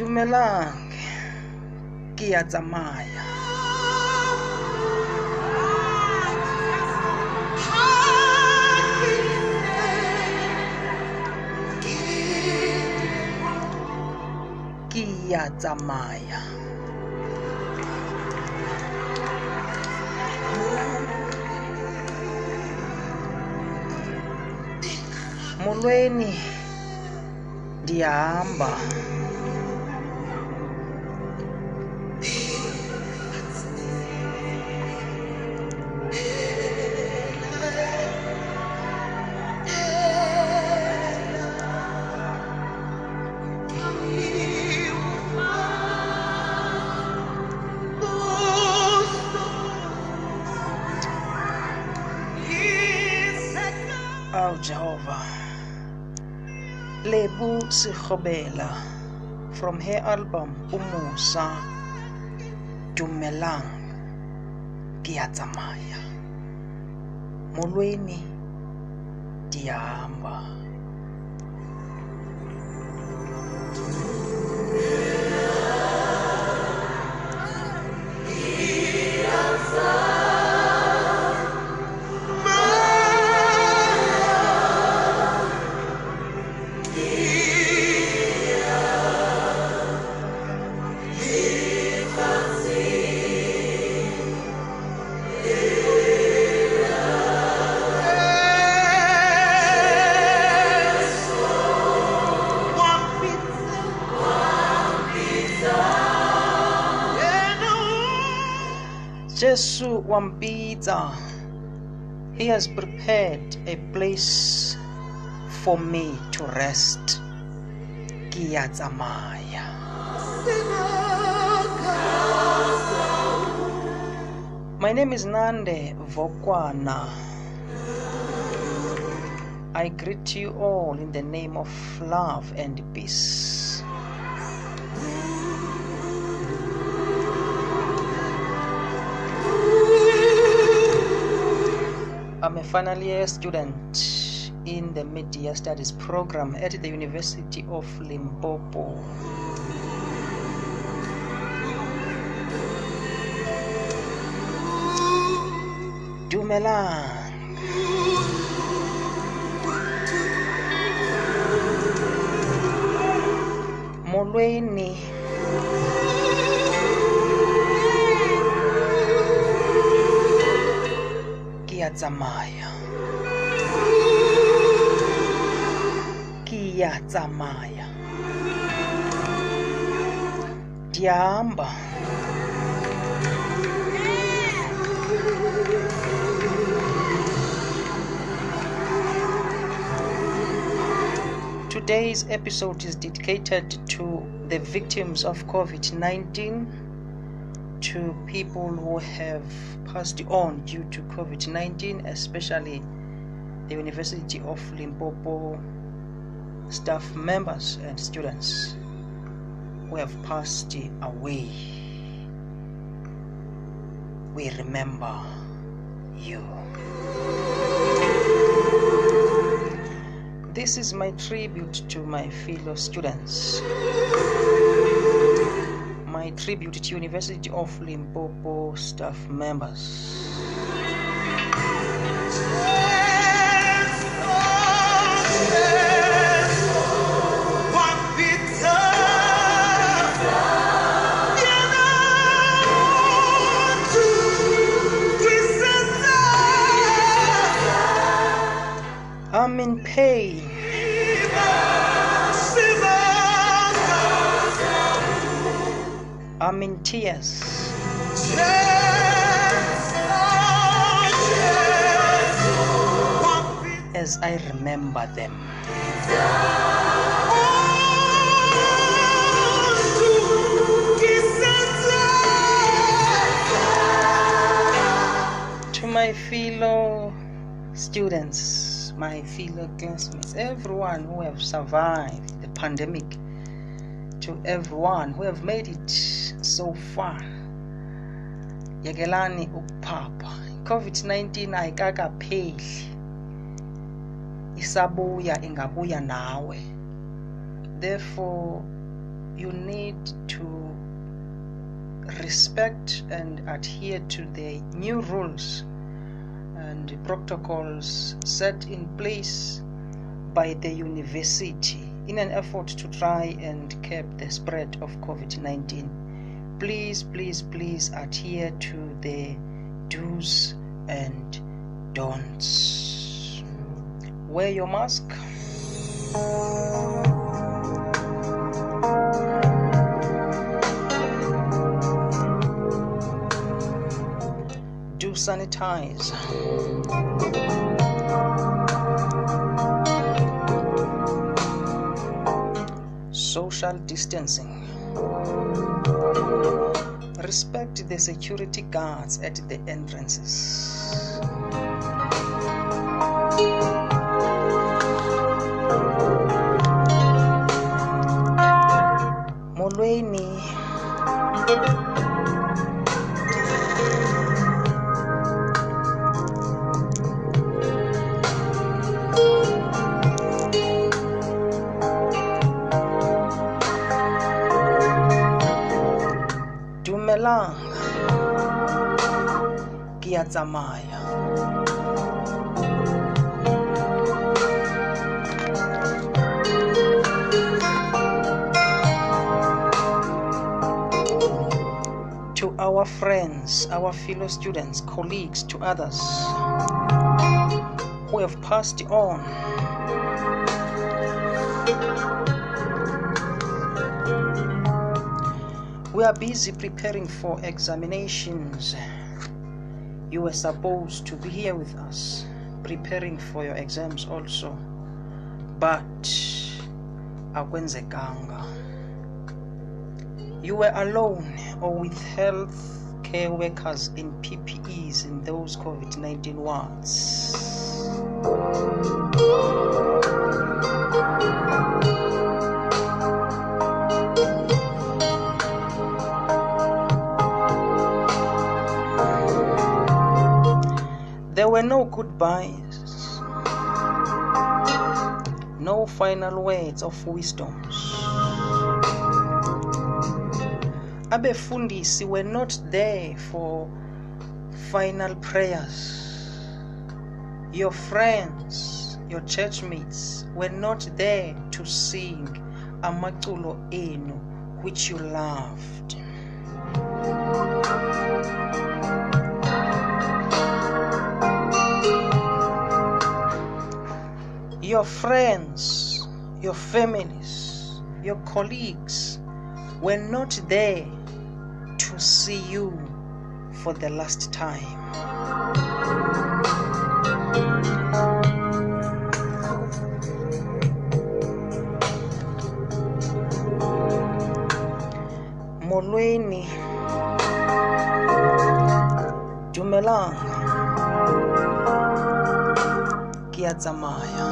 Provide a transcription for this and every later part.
dumelang ke ya tsamaya ke ya tsamaya molweni ndiyahamba sekgobela from her album umusa dumelang ya tsamaya. Molweni ndiyahamba Jesu wampitsa He has prepared a place for me to rest. Ke ya. My name is Nande Vokwana. I greet you all in the name of love and peace. I'm a final year student in the Media Studies program at the University of Limpopo. Dumelang. Tsamaya. Ke ya tsamaya. Ndiyahamba. Today's episode is dedicated to the victims of COVID 19, to people who have passed on due to COVID 19, especially the University of Limpopo staff members and students who have passed away. We remember you. This is my tribute to my fellow students. Tribute to University of Limpopo staff members. I'm in pain. In tears. As I remember them. To my fellow students, my fellow classmates, everyone who have survived the pandemic, to everyone who have made it so far. Yekelani ukuphapha. COVID-19 ayikakapheli. Isabuya ingabuya nawe. Therefore, you need to respect and adhere to the new rules and protocols set in place by the university in an effort to try and curb the spread of COVID 19. Please, please, please adhere to the do's and don'ts. Wear your mask. Do sanitize. Social distancing. Respect the security guards at the entrances. Molweni. Ke a tsamaya. To our friends, our fellow students, colleagues, to others who have passed on. We are busy preparing for examinations. You were supposed to be here with us, preparing for your exams also. But akwenzekanga. You were alone or with health care workers in PPEs in those COVID 19 wards. No goodbyes, no final words of wisdoms. Abefundisi were not there for final prayers. Your friends, your churchmates were not there to sing amaculo enu which you loved. Your friends, your families, your colleagues were not there to see you for the last time. Molweni. Dumelang. Ke a tsamaya.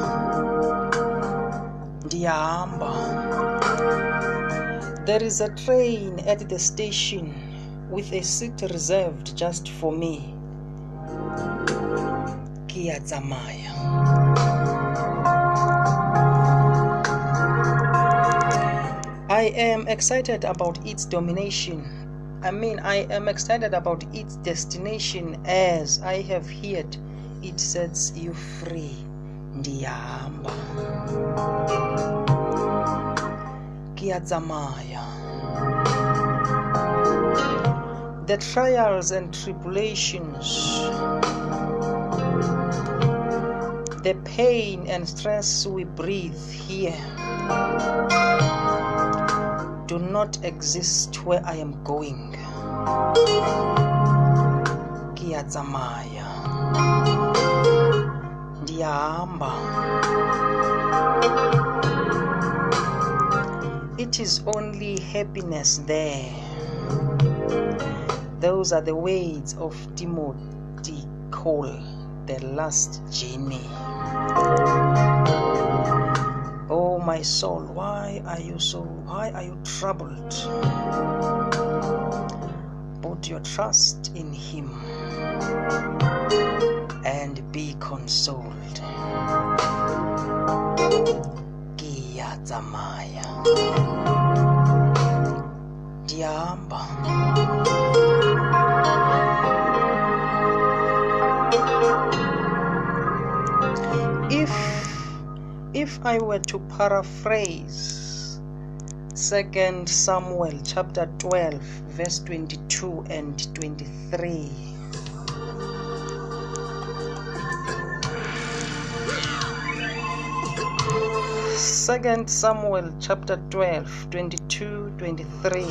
Ndiyahamba. There is a train at the station with a seat reserved just for me. Ke a tsamaya. I am excited about its domination. I mean, I am excited about its destination as I have heard it sets you free. Ndiyahamba. Ke a. The trials and tribulations, the pain and stress we breathe here do not exist where I am going. Ke It is only happiness there. Those are the words of Timothy Cole, The Last Journey. Oh, my soul, why are you so, why are you troubled? Put your trust in Him be consoled. Ke a tsamaya. ndiyahamba if if i were to paraphrase second samuel chapter 12 verse 22 and 23 second samuel chapter 12 22 23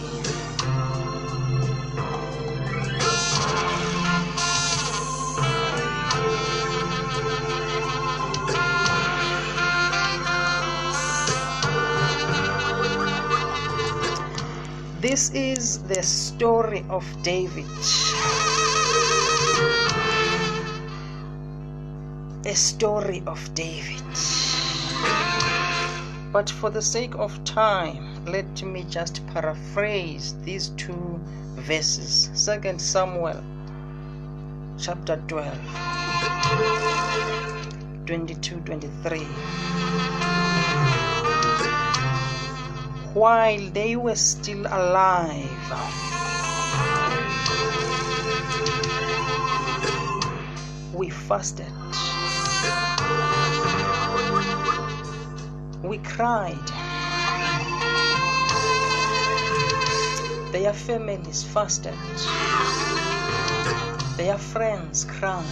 This is the story of David. A story of David. But for the sake of time, let me just paraphrase these two verses. Second Samuel chapter 12 22 23 while they were still alive. We fasted. We cried. Their families fasted. Their friends cried.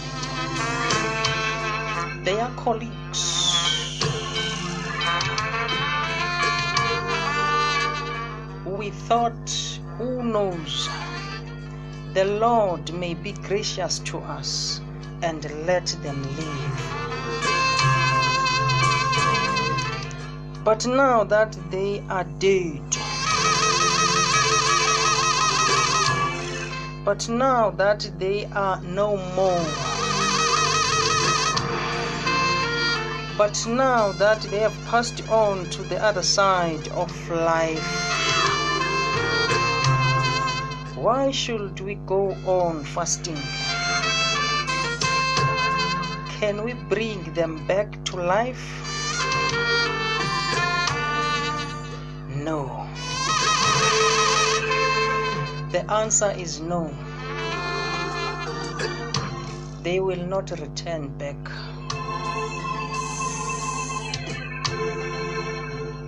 Their colleagues we thought, who knows, the Lord may be gracious to us and let them live. But now that they are dead, but now that they are no more, but now that they have passed on to the other side of life, why should we go on fasting? Can we bring them back to life? No. The answer is no. They will not return back.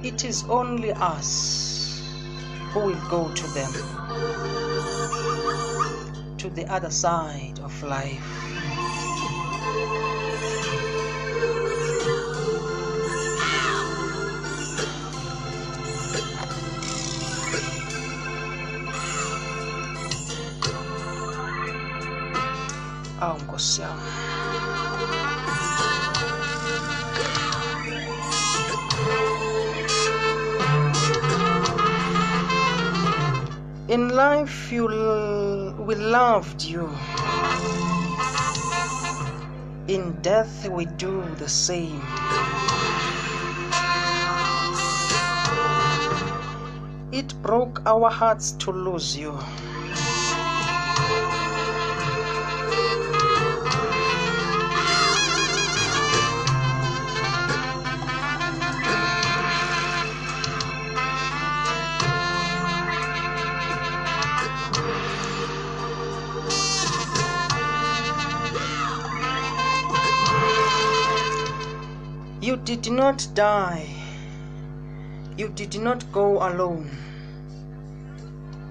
It is only us who will go to them to the other side of life. Awu nkosi in life you we loved you. In death we do the same. It broke our hearts to lose you You did not die. You did not go alone.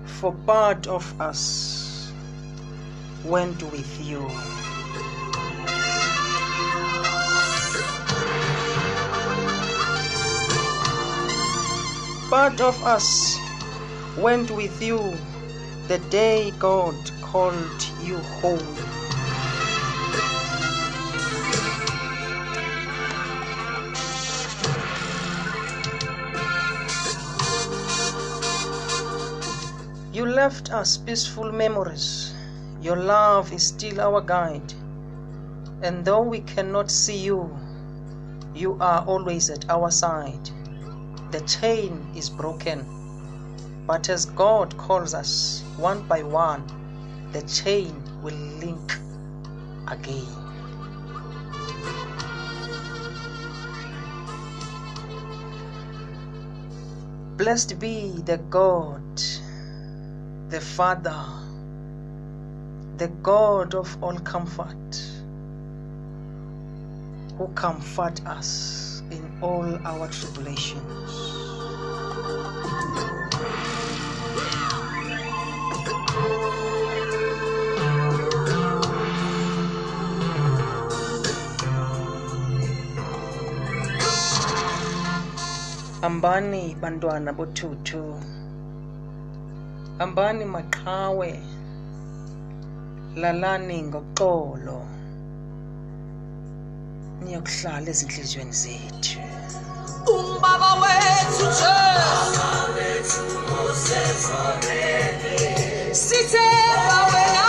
For part of us went with you. Part of us went with you the day God called you home. Left us peaceful memories. Your love is still our guide. And though we cannot see you, you are always at our side. The chain is broken. But as God calls us one by one, the chain will link again. Blessed be the God the Father, the God of all comfort, who comfort us in all our tribulations. hambani bantwana bothuthu hambani maqhawe. Lalani ngoxolo. Niyokuhlala ezintliziyweni zethu. Umbaba wethu Jesu sithemba wena